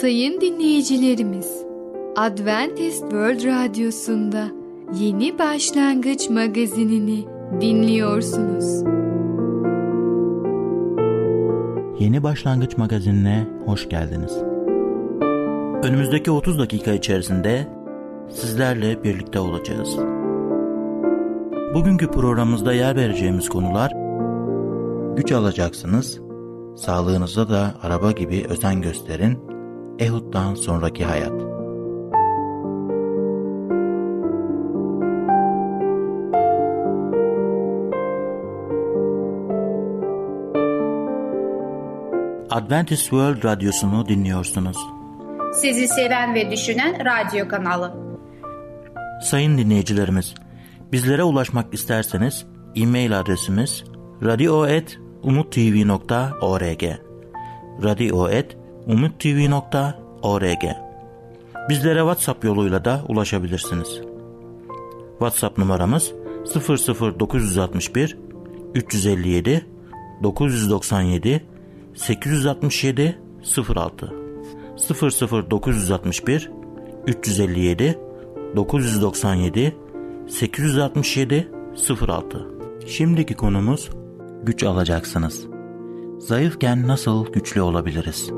Sayın dinleyicilerimiz, Adventist World Radyosu'nda Yeni Başlangıç magazinini dinliyorsunuz. Yeni Başlangıç magazinine hoş geldiniz. Önümüzdeki 30 dakika içerisinde sizlerle birlikte olacağız. Bugünkü programımızda yer vereceğimiz konular güç alacaksınız, sağlığınıza da araba gibi özen gösterin, Ehud'dan sonraki hayat. Adventist World Radyosu'nu dinliyorsunuz. Sizi seven ve düşünen radyo kanalı. Sayın dinleyicilerimiz, bizlere ulaşmak isterseniz e-mail adresimiz radio.umutv.org radio.umutv.org Bizlere WhatsApp yoluyla da ulaşabilirsiniz. WhatsApp numaramız 00961 357 997 867 06 00961 357 997 867 06 Şimdiki konumuz güç alacaksınız. Zayıfken nasıl güçlü olabiliriz?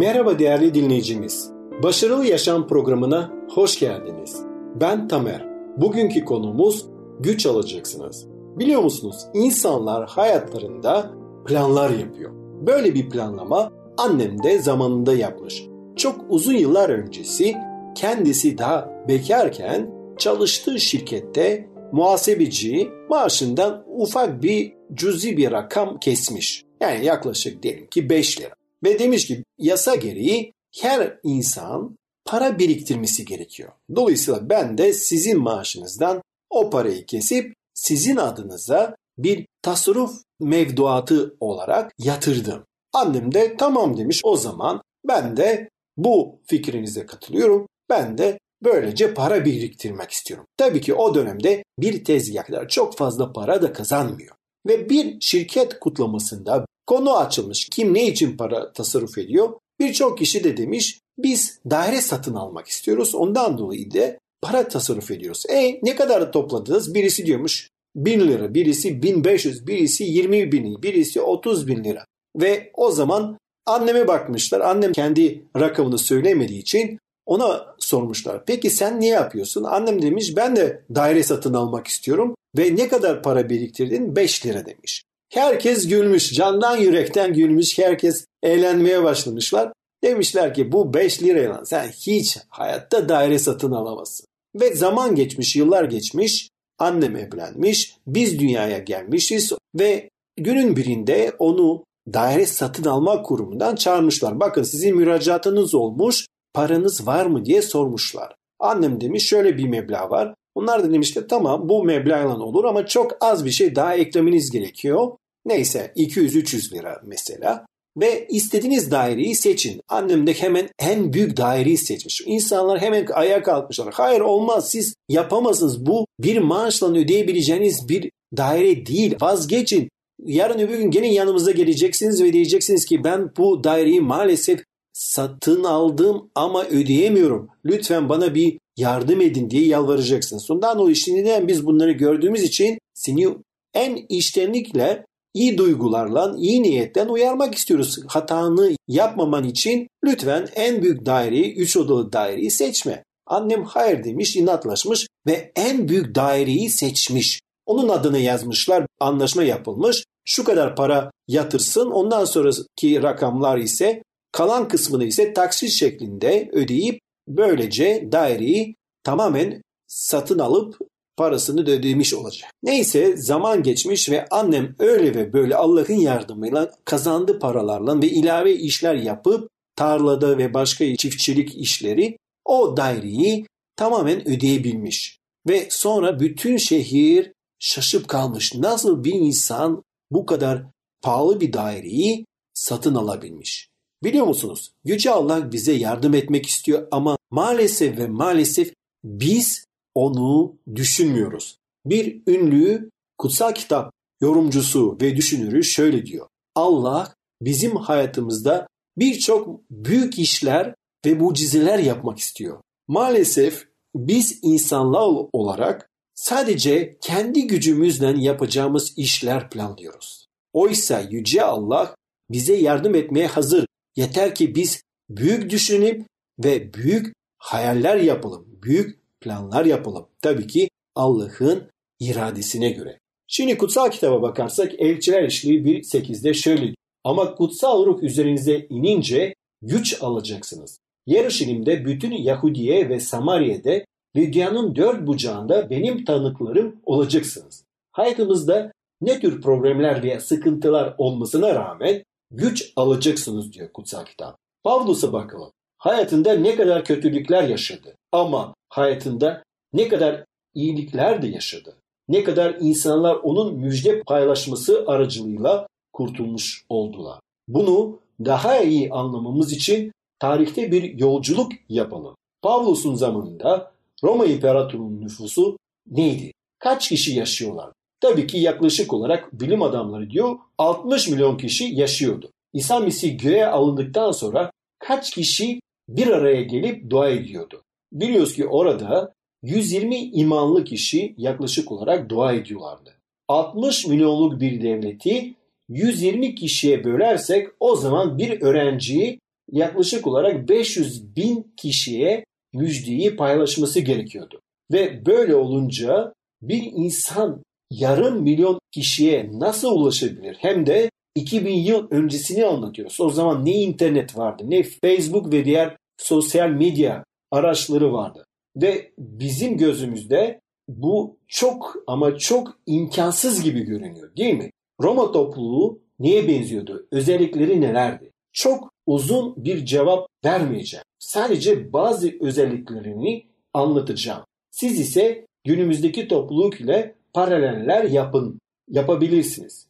Merhaba değerli dinleyicimiz. Başarılı Yaşam programına hoş geldiniz. Ben Tamer. Bugünkü konumuz güç alacaksınız. Biliyor musunuz insanlar hayatlarında planlar yapıyor. Böyle bir planlama annem de zamanında yapmış. Çok uzun yıllar öncesi kendisi daha bekarken çalıştığı şirkette muhasebeci maaşından ufak bir cüzi bir rakam kesmiş. Yani yaklaşık diyelim ki 5 lira. Ve demiş ki yasa gereği her insan para biriktirmesi gerekiyor. Dolayısıyla ben de sizin maaşınızdan o parayı kesip sizin adınıza bir tasarruf mevduatı olarak yatırdım. Annem de tamam demiş o zaman ben de bu fikrinize katılıyorum. Ben de böylece para biriktirmek istiyorum. Tabii ki o dönemde bir tezgahlar çok fazla para da kazanmıyor. Ve bir şirket kutlamasında konu açılmış. Kim ne için para tasarruf ediyor? Birçok kişi de demiş biz daire satın almak istiyoruz. Ondan dolayı da para tasarruf ediyoruz. E ne kadar topladınız? Birisi diyormuş 1000 lira, birisi 1500, birisi 20 bin, birisi 30 bin lira. Ve o zaman anneme bakmışlar. Annem kendi rakamını söylemediği için ona sormuşlar. Peki sen niye yapıyorsun? Annem demiş ben de daire satın almak istiyorum. Ve ne kadar para biriktirdin? 5 lira demiş. Herkes gülmüş. Candan yürekten gülmüş. Herkes eğlenmeye başlamışlar. Demişler ki bu 5 lirayla sen hiç hayatta daire satın alamazsın. Ve zaman geçmiş, yıllar geçmiş. Annem evlenmiş, biz dünyaya gelmişiz ve günün birinde onu daire satın alma kurumundan çağırmışlar. Bakın sizin müracaatınız olmuş, paranız var mı diye sormuşlar. Annem demiş şöyle bir meblağ var. Onlar da demişler tamam bu meblağla olur ama çok az bir şey daha eklemeniz gerekiyor. Neyse 200-300 lira mesela. Ve istediğiniz daireyi seçin. Annem de hemen en büyük daireyi seçmiş. İnsanlar hemen ayağa kalkmışlar. Hayır olmaz siz yapamazsınız. Bu bir maaşla ödeyebileceğiniz bir daire değil. Vazgeçin. Yarın öbür gün gene yanımıza geleceksiniz ve diyeceksiniz ki ben bu daireyi maalesef satın aldım ama ödeyemiyorum. Lütfen bana bir yardım edin diye yalvaracaksınız. Ondan dolayı şimdiden biz bunları gördüğümüz için seni en iştenlikle iyi duygularla, iyi niyetten uyarmak istiyoruz. Hatanı yapmaman için lütfen en büyük daireyi, 3 odalı daireyi seçme. Annem hayır demiş, inatlaşmış ve en büyük daireyi seçmiş. Onun adını yazmışlar, anlaşma yapılmış. Şu kadar para yatırsın, ondan sonraki rakamlar ise kalan kısmını ise taksit şeklinde ödeyip böylece daireyi tamamen satın alıp parasını ödemiş olacak. Neyse zaman geçmiş ve annem öyle ve böyle Allah'ın yardımıyla kazandı paralarla ve ilave işler yapıp tarlada ve başka çiftçilik işleri o daireyi tamamen ödeyebilmiş. Ve sonra bütün şehir şaşıp kalmış. Nasıl bir insan bu kadar pahalı bir daireyi satın alabilmiş? Biliyor musunuz? Yüce Allah bize yardım etmek istiyor ama maalesef ve maalesef biz onu düşünmüyoruz. Bir ünlü kutsal kitap yorumcusu ve düşünürü şöyle diyor. Allah bizim hayatımızda birçok büyük işler ve mucizeler yapmak istiyor. Maalesef biz insanlar olarak sadece kendi gücümüzle yapacağımız işler planlıyoruz. Oysa Yüce Allah bize yardım etmeye hazır. Yeter ki biz büyük düşünüp ve büyük hayaller yapalım, büyük planlar yapalım. Tabii ki Allah'ın iradesine göre. Şimdi kutsal kitaba bakarsak Elçiler İşliği 1.8'de şöyle ama kutsal ruh üzerinize inince güç alacaksınız. Yeruşalim'de bütün Yahudiye ve Samarya'da ve dünyanın dört bucağında benim tanıklarım olacaksınız. Hayatımızda ne tür problemler veya sıkıntılar olmasına rağmen güç alacaksınız diyor kutsal kitap. Pavlus'a bakalım. Hayatında ne kadar kötülükler yaşadı ama hayatında ne kadar iyilikler de yaşadı. Ne kadar insanlar onun müjde paylaşması aracılığıyla kurtulmuş oldular. Bunu daha iyi anlamamız için tarihte bir yolculuk yapalım. Pavlus'un zamanında Roma İmparatorluğu'nun nüfusu neydi? Kaç kişi yaşıyorlar? Tabii ki yaklaşık olarak bilim adamları diyor 60 milyon kişi yaşıyordu. İsa Mesih göğe alındıktan sonra kaç kişi bir araya gelip dua ediyordu? Biliyoruz ki orada 120 imanlı kişi yaklaşık olarak dua ediyorlardı. 60 milyonluk bir devleti 120 kişiye bölersek o zaman bir öğrenciyi yaklaşık olarak 500 bin kişiye müjdeyi paylaşması gerekiyordu. Ve böyle olunca bir insan yarım milyon kişiye nasıl ulaşabilir? Hem de 2000 yıl öncesini anlatıyoruz. O zaman ne internet vardı, ne Facebook ve diğer sosyal medya araçları vardı. Ve bizim gözümüzde bu çok ama çok imkansız gibi görünüyor değil mi? Roma topluluğu neye benziyordu? Özellikleri nelerdi? Çok uzun bir cevap vermeyeceğim. Sadece bazı özelliklerini anlatacağım. Siz ise günümüzdeki topluluk ile paraleller yapın, yapabilirsiniz.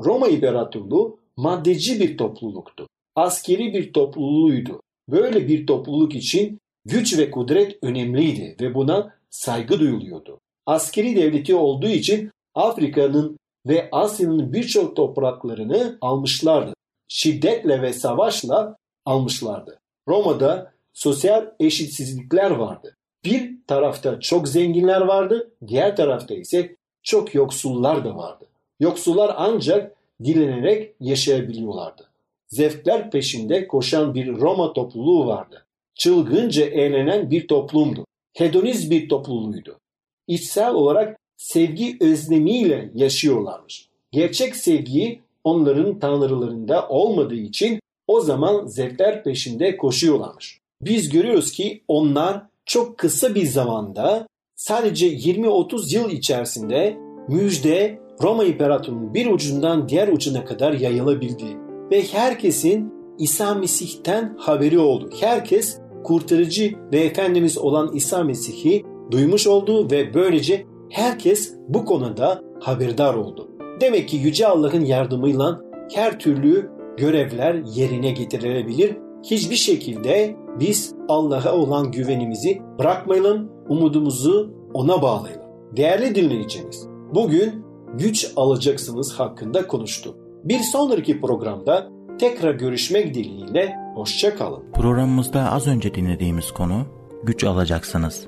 Roma İmparatorluğu maddeci bir topluluktu. Askeri bir topluluğuydu. Böyle bir topluluk için güç ve kudret önemliydi ve buna saygı duyuluyordu. Askeri devleti olduğu için Afrika'nın ve Asya'nın birçok topraklarını almışlardı. Şiddetle ve savaşla almışlardı. Roma'da sosyal eşitsizlikler vardı. Bir tarafta çok zenginler vardı, diğer tarafta ise çok yoksullar da vardı. Yoksullar ancak dilenerek yaşayabiliyorlardı. Zevkler peşinde koşan bir Roma topluluğu vardı. Çılgınca eğlenen bir toplumdu. Hedoniz bir topluluğuydu. İçsel olarak sevgi özlemiyle yaşıyorlarmış. Gerçek sevgiyi onların tanrılarında olmadığı için o zaman zevkler peşinde koşuyorlarmış. Biz görüyoruz ki onlar çok kısa bir zamanda sadece 20-30 yıl içerisinde müjde Roma İmparatorluğu'nun bir ucundan diğer ucuna kadar yayılabildi. Ve herkesin İsa Mesih'ten haberi oldu. Herkes kurtarıcı ve Efendimiz olan İsa Mesih'i duymuş oldu ve böylece herkes bu konuda haberdar oldu. Demek ki Yüce Allah'ın yardımıyla her türlü görevler yerine getirilebilir. Hiçbir şekilde biz Allah'a olan güvenimizi bırakmayalım, umudumuzu ona bağlayalım. Değerli dinleyicimiz, bugün güç alacaksınız hakkında konuştuk. Bir sonraki programda tekrar görüşmek dileğiyle hoşça kalın. Programımızda az önce dinlediğimiz konu güç alacaksınız.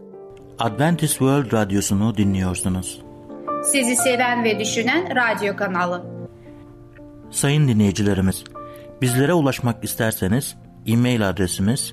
Adventist World Radyosu'nu dinliyorsunuz. Sizi seven ve düşünen radyo kanalı. Sayın dinleyicilerimiz, bizlere ulaşmak isterseniz e-mail adresimiz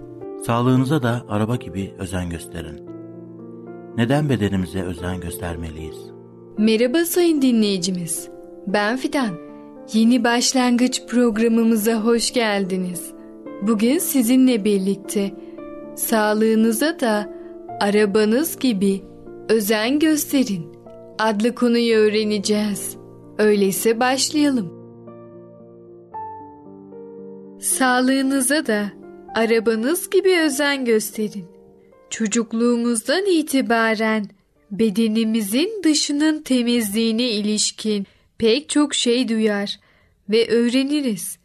sağlığınıza da araba gibi özen gösterin. Neden bedenimize özen göstermeliyiz? Merhaba sayın dinleyicimiz. Ben Fidan. Yeni başlangıç programımıza hoş geldiniz. Bugün sizinle birlikte sağlığınıza da arabanız gibi özen gösterin adlı konuyu öğreneceğiz. Öyleyse başlayalım. Sağlığınıza da arabanız gibi özen gösterin. Çocukluğumuzdan itibaren bedenimizin dışının temizliğine ilişkin pek çok şey duyar ve öğreniriz.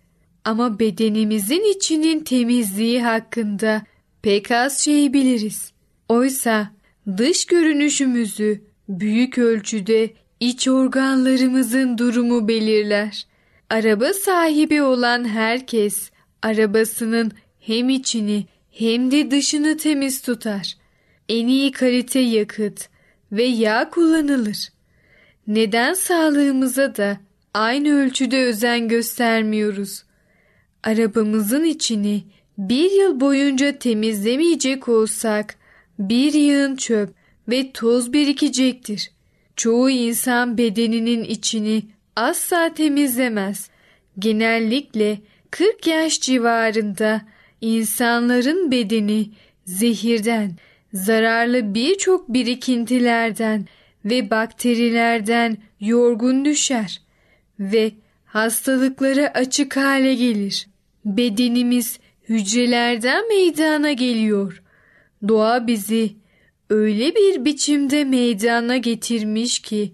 Ama bedenimizin içinin temizliği hakkında pek az şey biliriz. Oysa dış görünüşümüzü büyük ölçüde iç organlarımızın durumu belirler. Araba sahibi olan herkes arabasının hem içini hem de dışını temiz tutar. En iyi kalite yakıt ve yağ kullanılır. Neden sağlığımıza da aynı ölçüde özen göstermiyoruz? Arabamızın içini bir yıl boyunca temizlemeyecek olsak bir yığın çöp ve toz birikecektir. Çoğu insan bedeninin içini asla temizlemez. Genellikle 40 yaş civarında insanların bedeni zehirden, zararlı birçok birikintilerden ve bakterilerden yorgun düşer ve hastalıklara açık hale gelir. Bedenimiz hücrelerden meydana geliyor. Doğa bizi öyle bir biçimde meydana getirmiş ki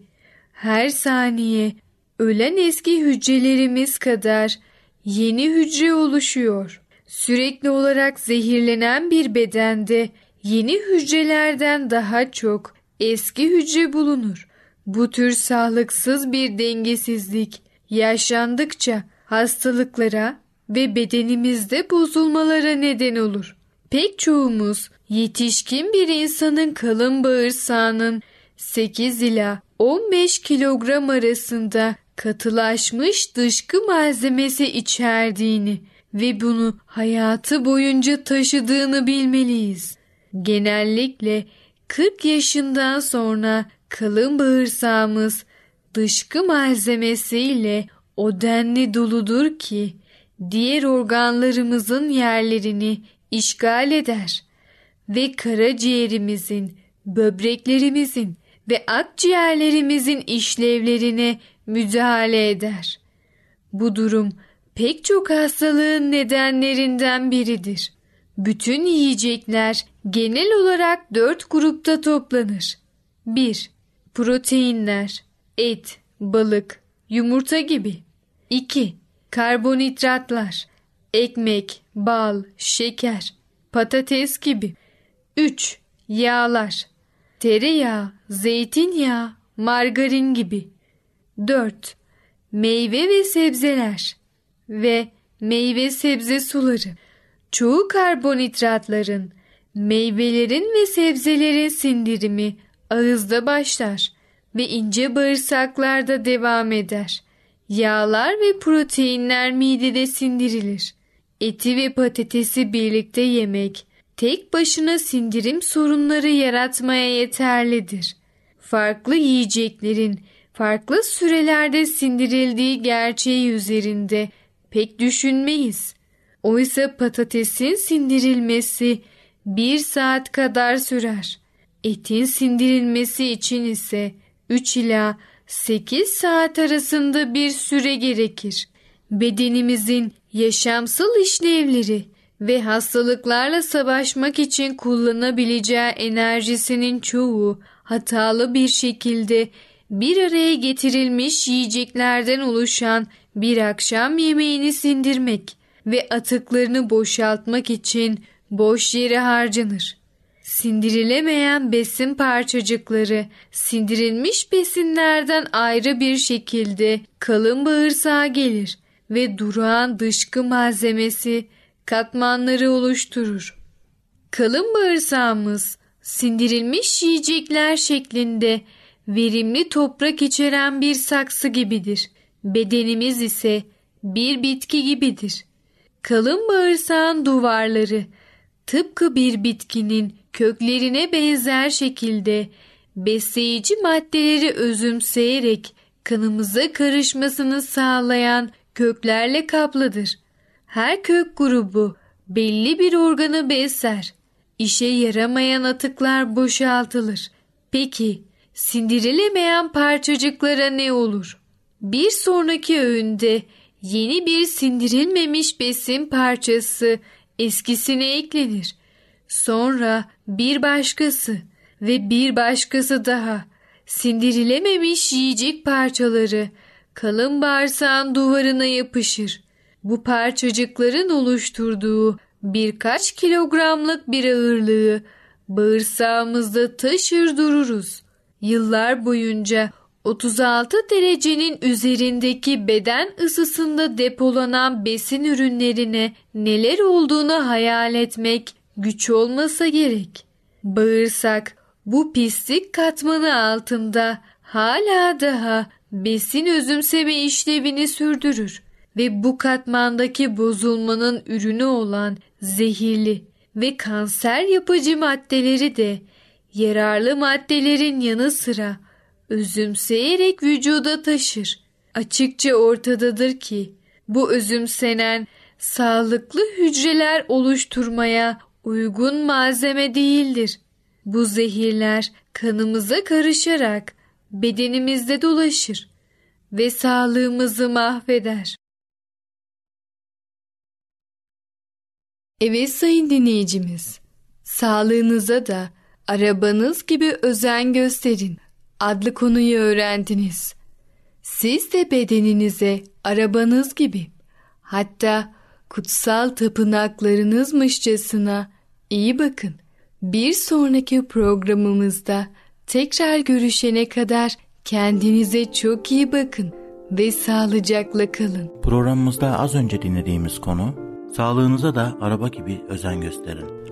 her saniye ölen eski hücrelerimiz kadar yeni hücre oluşuyor. Sürekli olarak zehirlenen bir bedende yeni hücrelerden daha çok eski hücre bulunur. Bu tür sağlıksız bir dengesizlik yaşandıkça hastalıklara ve bedenimizde bozulmalara neden olur. Pek çoğumuz yetişkin bir insanın kalın bağırsağının 8 ila 15 kilogram arasında katılaşmış dışkı malzemesi içerdiğini ve bunu hayatı boyunca taşıdığını bilmeliyiz. Genellikle 40 yaşından sonra kalın bağırsağımız dışkı malzemesiyle o denli doludur ki diğer organlarımızın yerlerini işgal eder ve karaciğerimizin, böbreklerimizin ve akciğerlerimizin işlevlerine müdahale eder. Bu durum pek çok hastalığın nedenlerinden biridir. Bütün yiyecekler genel olarak dört grupta toplanır. 1. Proteinler, et, balık, yumurta gibi. 2. Karbonhidratlar, ekmek, bal, şeker, patates gibi. 3. Yağlar, tereyağı, zeytinyağı, margarin gibi. 4. Meyve ve sebzeler ve meyve sebze suları. Çoğu karbonhidratların, meyvelerin ve sebzelerin sindirimi ağızda başlar ve ince bağırsaklarda devam eder. Yağlar ve proteinler midede sindirilir. Eti ve patatesi birlikte yemek tek başına sindirim sorunları yaratmaya yeterlidir. Farklı yiyeceklerin farklı sürelerde sindirildiği gerçeği üzerinde pek düşünmeyiz. Oysa patatesin sindirilmesi bir saat kadar sürer. Etin sindirilmesi için ise 3 ila 8 saat arasında bir süre gerekir. Bedenimizin yaşamsal işlevleri ve hastalıklarla savaşmak için kullanabileceği enerjisinin çoğu hatalı bir şekilde bir araya getirilmiş yiyeceklerden oluşan bir akşam yemeğini sindirmek ve atıklarını boşaltmak için boş yere harcanır. Sindirilemeyen besin parçacıkları sindirilmiş besinlerden ayrı bir şekilde kalın bağırsağa gelir ve durağan dışkı malzemesi katmanları oluşturur. Kalın bağırsağımız sindirilmiş yiyecekler şeklinde verimli toprak içeren bir saksı gibidir. Bedenimiz ise bir bitki gibidir. Kalın bağırsağın duvarları tıpkı bir bitkinin köklerine benzer şekilde besleyici maddeleri özümseyerek kanımıza karışmasını sağlayan köklerle kaplıdır. Her kök grubu belli bir organı besler. İşe yaramayan atıklar boşaltılır. Peki sindirilemeyen parçacıklara ne olur? bir sonraki öğünde yeni bir sindirilmemiş besin parçası eskisine eklenir. Sonra bir başkası ve bir başkası daha sindirilememiş yiyecek parçaları kalın bağırsağın duvarına yapışır. Bu parçacıkların oluşturduğu birkaç kilogramlık bir ağırlığı bağırsağımızda taşır dururuz. Yıllar boyunca 36 derecenin üzerindeki beden ısısında depolanan besin ürünlerine neler olduğunu hayal etmek güç olmasa gerek. Bağırsak bu pislik katmanı altında hala daha besin özümseme işlevini sürdürür ve bu katmandaki bozulmanın ürünü olan zehirli ve kanser yapıcı maddeleri de yararlı maddelerin yanı sıra özümseyerek vücuda taşır. Açıkça ortadadır ki bu özümsenen sağlıklı hücreler oluşturmaya uygun malzeme değildir. Bu zehirler kanımıza karışarak bedenimizde dolaşır ve sağlığımızı mahveder. Evet sayın dinleyicimiz, sağlığınıza da arabanız gibi özen gösterin adlı konuyu öğrendiniz. Siz de bedeninize arabanız gibi hatta kutsal tapınaklarınızmışçasına iyi bakın. Bir sonraki programımızda tekrar görüşene kadar kendinize çok iyi bakın ve sağlıcakla kalın. Programımızda az önce dinlediğimiz konu sağlığınıza da araba gibi özen gösterin.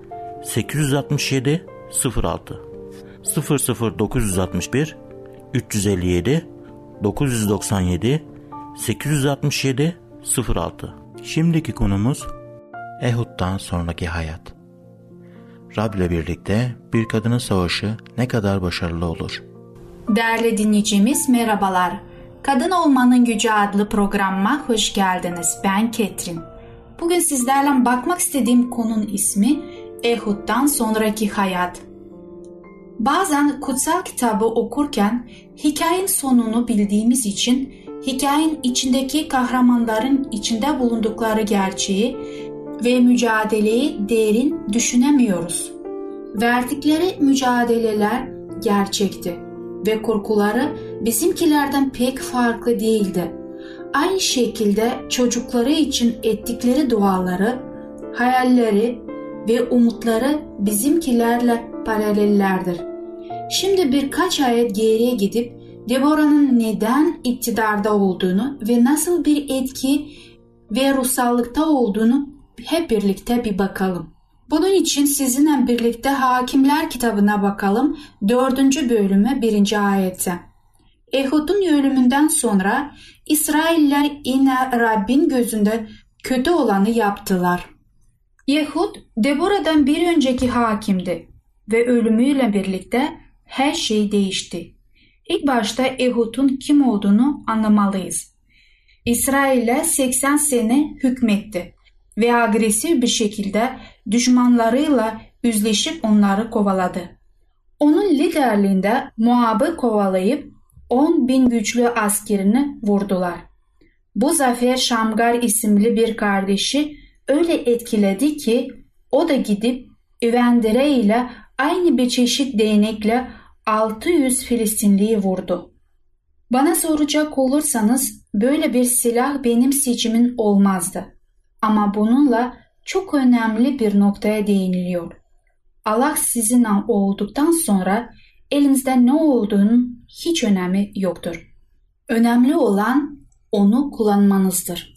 867 06 00961 357 997 867 06 Şimdiki konumuz Ehud'dan sonraki hayat. Rab ile birlikte bir kadının savaşı ne kadar başarılı olur? Değerli dinleyicimiz merhabalar. Kadın Olmanın Gücü adlı programıma hoş geldiniz. Ben Ketrin. Bugün sizlerle bakmak istediğim konunun ismi Ehud'dan sonraki hayat. Bazen kutsal kitabı okurken hikayenin sonunu bildiğimiz için hikayenin içindeki kahramanların içinde bulundukları gerçeği ve mücadeleyi derin düşünemiyoruz. Verdikleri mücadeleler gerçekti ve korkuları bizimkilerden pek farklı değildi. Aynı şekilde çocukları için ettikleri duaları, hayalleri ve umutları bizimkilerle paralellerdir. Şimdi birkaç ayet geriye gidip Deborah'ın neden iktidarda olduğunu ve nasıl bir etki ve ruhsallıkta olduğunu hep birlikte bir bakalım. Bunun için sizinle birlikte Hakimler kitabına bakalım 4. bölümü 1. ayette. Ehud'un ölümünden sonra İsrailler yine Rabbin gözünde kötü olanı yaptılar. Yehud Deborah'dan bir önceki hakimdi ve ölümüyle birlikte her şey değişti. İlk başta Ehud'un kim olduğunu anlamalıyız. İsrail'e 80 sene hükmetti ve agresif bir şekilde düşmanlarıyla yüzleşip onları kovaladı. Onun liderliğinde Moab'ı kovalayıp 10 bin güçlü askerini vurdular. Bu zafer Şamgar isimli bir kardeşi öyle etkiledi ki o da gidip Üvendere ile aynı bir çeşit değnekle 600 Filistinliyi vurdu. Bana soracak olursanız böyle bir silah benim seçimin olmazdı. Ama bununla çok önemli bir noktaya değiniliyor. Allah sizinle olduktan sonra elinizde ne olduğunun hiç önemi yoktur. Önemli olan onu kullanmanızdır.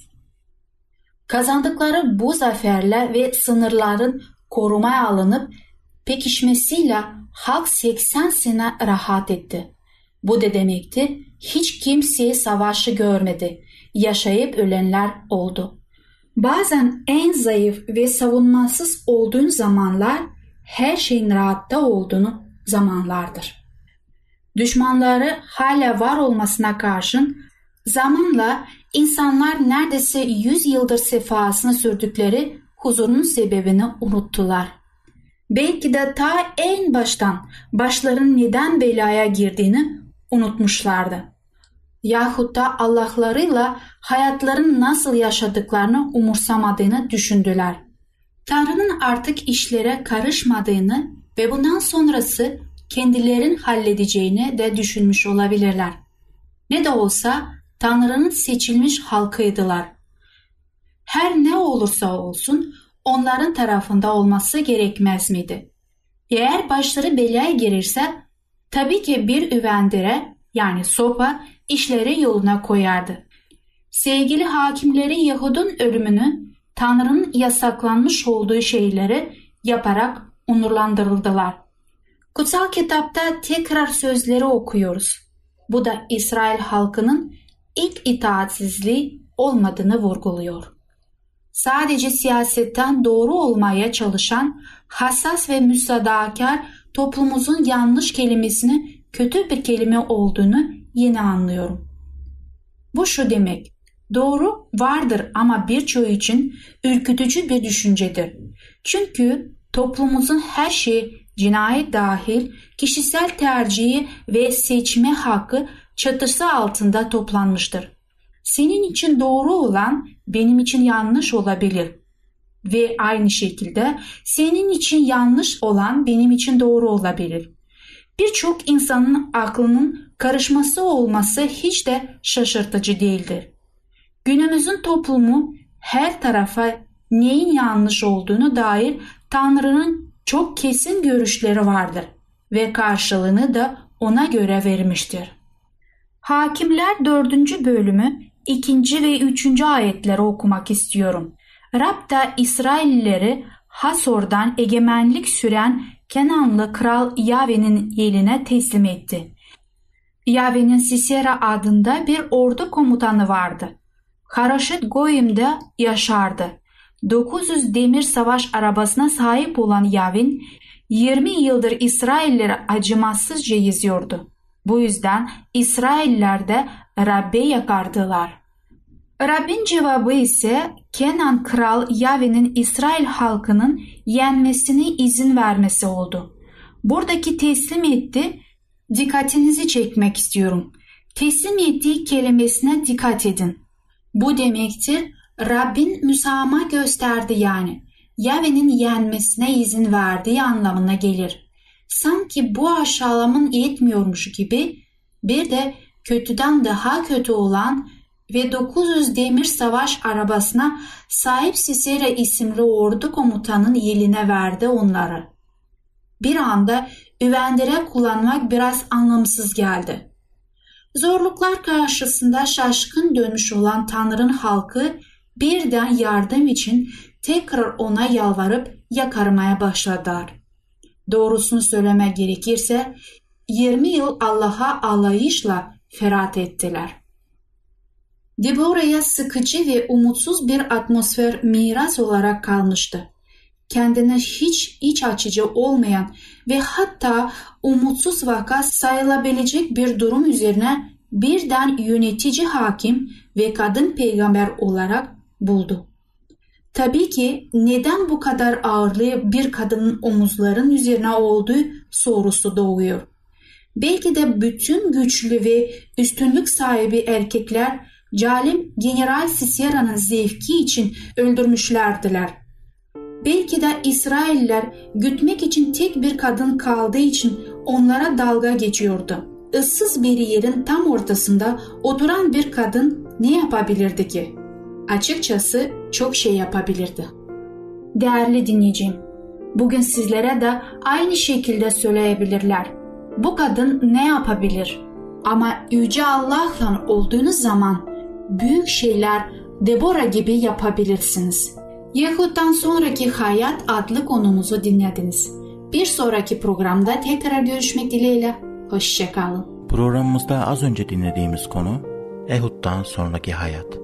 Kazandıkları bu zaferle ve sınırların korumaya alınıp pekişmesiyle halk 80 sene rahat etti. Bu da demektir hiç kimse savaşı görmedi yaşayıp ölenler oldu. Bazen en zayıf ve savunmasız olduğun zamanlar her şeyin rahatta olduğunu zamanlardır. Düşmanları hala var olmasına karşın zamanla insanlar neredeyse 100 yıldır sefasını sürdükleri huzurun sebebini unuttular. Belki de ta en baştan başların neden belaya girdiğini unutmuşlardı. Yahut da Allah'larıyla hayatlarını nasıl yaşadıklarını umursamadığını düşündüler. Tanrı'nın artık işlere karışmadığını ve bundan sonrası kendilerin halledeceğini de düşünmüş olabilirler. Ne de olsa Tanrı'nın seçilmiş halkıydılar. Her ne olursa olsun onların tarafında olması gerekmez miydi? Eğer başları belaya girirse tabii ki bir üvendire yani sopa işleri yoluna koyardı. Sevgili hakimleri Yahud'un ölümünü Tanrı'nın yasaklanmış olduğu şeyleri yaparak onurlandırıldılar. Kutsal kitapta tekrar sözleri okuyoruz. Bu da İsrail halkının ilk itaatsizliği olmadığını vurguluyor. Sadece siyasetten doğru olmaya çalışan hassas ve müsadakar toplumumuzun yanlış kelimesini kötü bir kelime olduğunu yeni anlıyorum. Bu şu demek, doğru vardır ama birçoğu için ürkütücü bir düşüncedir. Çünkü toplumumuzun her şeyi cinayet dahil kişisel tercihi ve seçme hakkı çatısı altında toplanmıştır. Senin için doğru olan benim için yanlış olabilir ve aynı şekilde senin için yanlış olan benim için doğru olabilir. Birçok insanın aklının karışması olması hiç de şaşırtıcı değildir. Günümüzün toplumu her tarafa neyin yanlış olduğunu dair Tanrı'nın çok kesin görüşleri vardır ve karşılığını da ona göre vermiştir. Hakimler 4. bölümü 2. ve 3. ayetleri okumak istiyorum. Rab da İsraillileri Hasor'dan egemenlik süren Kenanlı kral Yave'nin eline teslim etti. Yave'nin Sisera adında bir ordu komutanı vardı. Haraşit Goyim'de yaşardı. 900 demir savaş arabasına sahip olan Yavin 20 yıldır İsrailleri acımasızca yüzüyordu. Bu yüzden İsrailler de Rab'be yakardılar. Rabbin cevabı ise Kenan kral Yavin'in İsrail halkının yenmesine izin vermesi oldu. Buradaki teslim etti dikkatinizi çekmek istiyorum. Teslim ettiği kelimesine dikkat edin. Bu demektir Rabbin müsamaha gösterdi yani. Yave'nin yenmesine izin verdiği anlamına gelir. Sanki bu aşağılamın yetmiyormuş gibi bir de kötüden daha kötü olan ve 900 demir savaş arabasına sahip Sisera isimli ordu komutanın eline verdi onları. Bir anda üvendire kullanmak biraz anlamsız geldi. Zorluklar karşısında şaşkın dönmüş olan Tanrı'nın halkı birden yardım için tekrar ona yalvarıp yakarmaya başladılar. Doğrusunu söyleme gerekirse 20 yıl Allah'a alayışla ferat ettiler. Deborah'ya sıkıcı ve umutsuz bir atmosfer miras olarak kalmıştı. Kendine hiç iç açıcı olmayan ve hatta umutsuz vaka sayılabilecek bir durum üzerine birden yönetici hakim ve kadın peygamber olarak buldu. Tabii ki neden bu kadar ağırlığı bir kadının omuzların üzerine olduğu sorusu doğuyor. Belki de bütün güçlü ve üstünlük sahibi erkekler Calim General Sisera'nın zevki için öldürmüşlerdiler. Belki de İsrailler gütmek için tek bir kadın kaldığı için onlara dalga geçiyordu. Issız bir yerin tam ortasında oturan bir kadın ne yapabilirdi ki? Açıkçası çok şey yapabilirdi. Değerli dinleyicim, bugün sizlere de aynı şekilde söyleyebilirler. Bu kadın ne yapabilir? Ama Yüce Allah'tan olduğunuz zaman büyük şeyler Debora gibi yapabilirsiniz. Yahut'tan sonraki hayat adlı konumuzu dinlediniz. Bir sonraki programda tekrar görüşmek dileğiyle. Hoşçakalın. Programımızda az önce dinlediğimiz konu Ehud'dan sonraki hayat.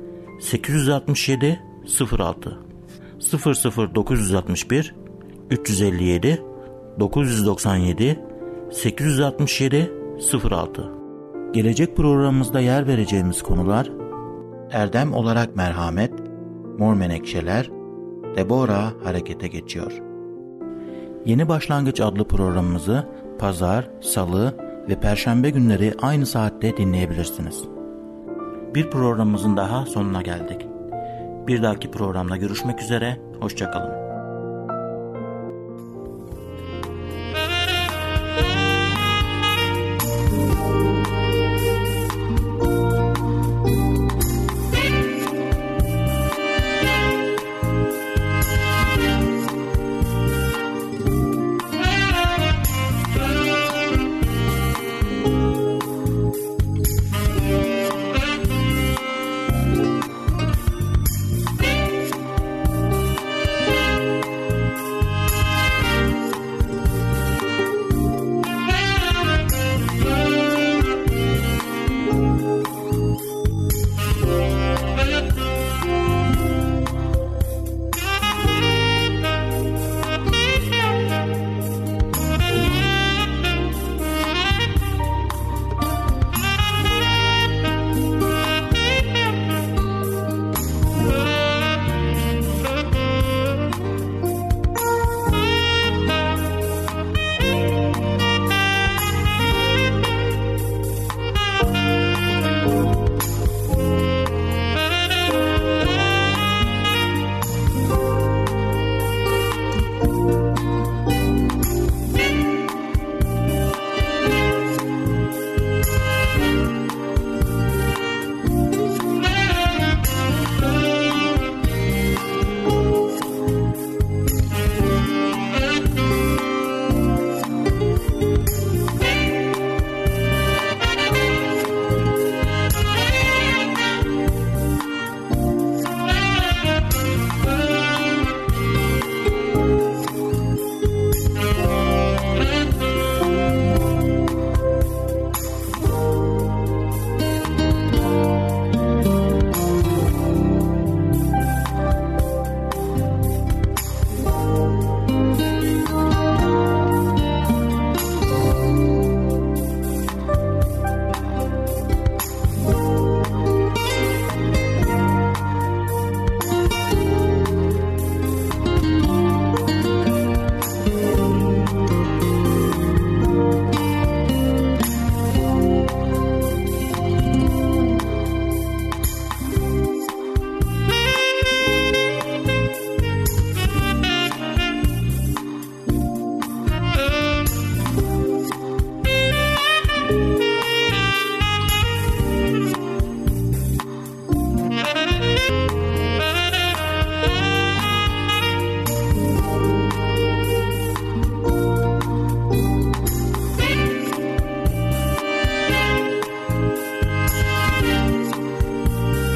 867 06 00961 357 997 867 06 Gelecek programımızda yer vereceğimiz konular Erdem olarak merhamet, Mor Menekşeler, Debora harekete geçiyor. Yeni Başlangıç adlı programımızı pazar, salı ve perşembe günleri aynı saatte dinleyebilirsiniz. Bir programımızın daha sonuna geldik. Bir dahaki programda görüşmek üzere, hoşçakalın.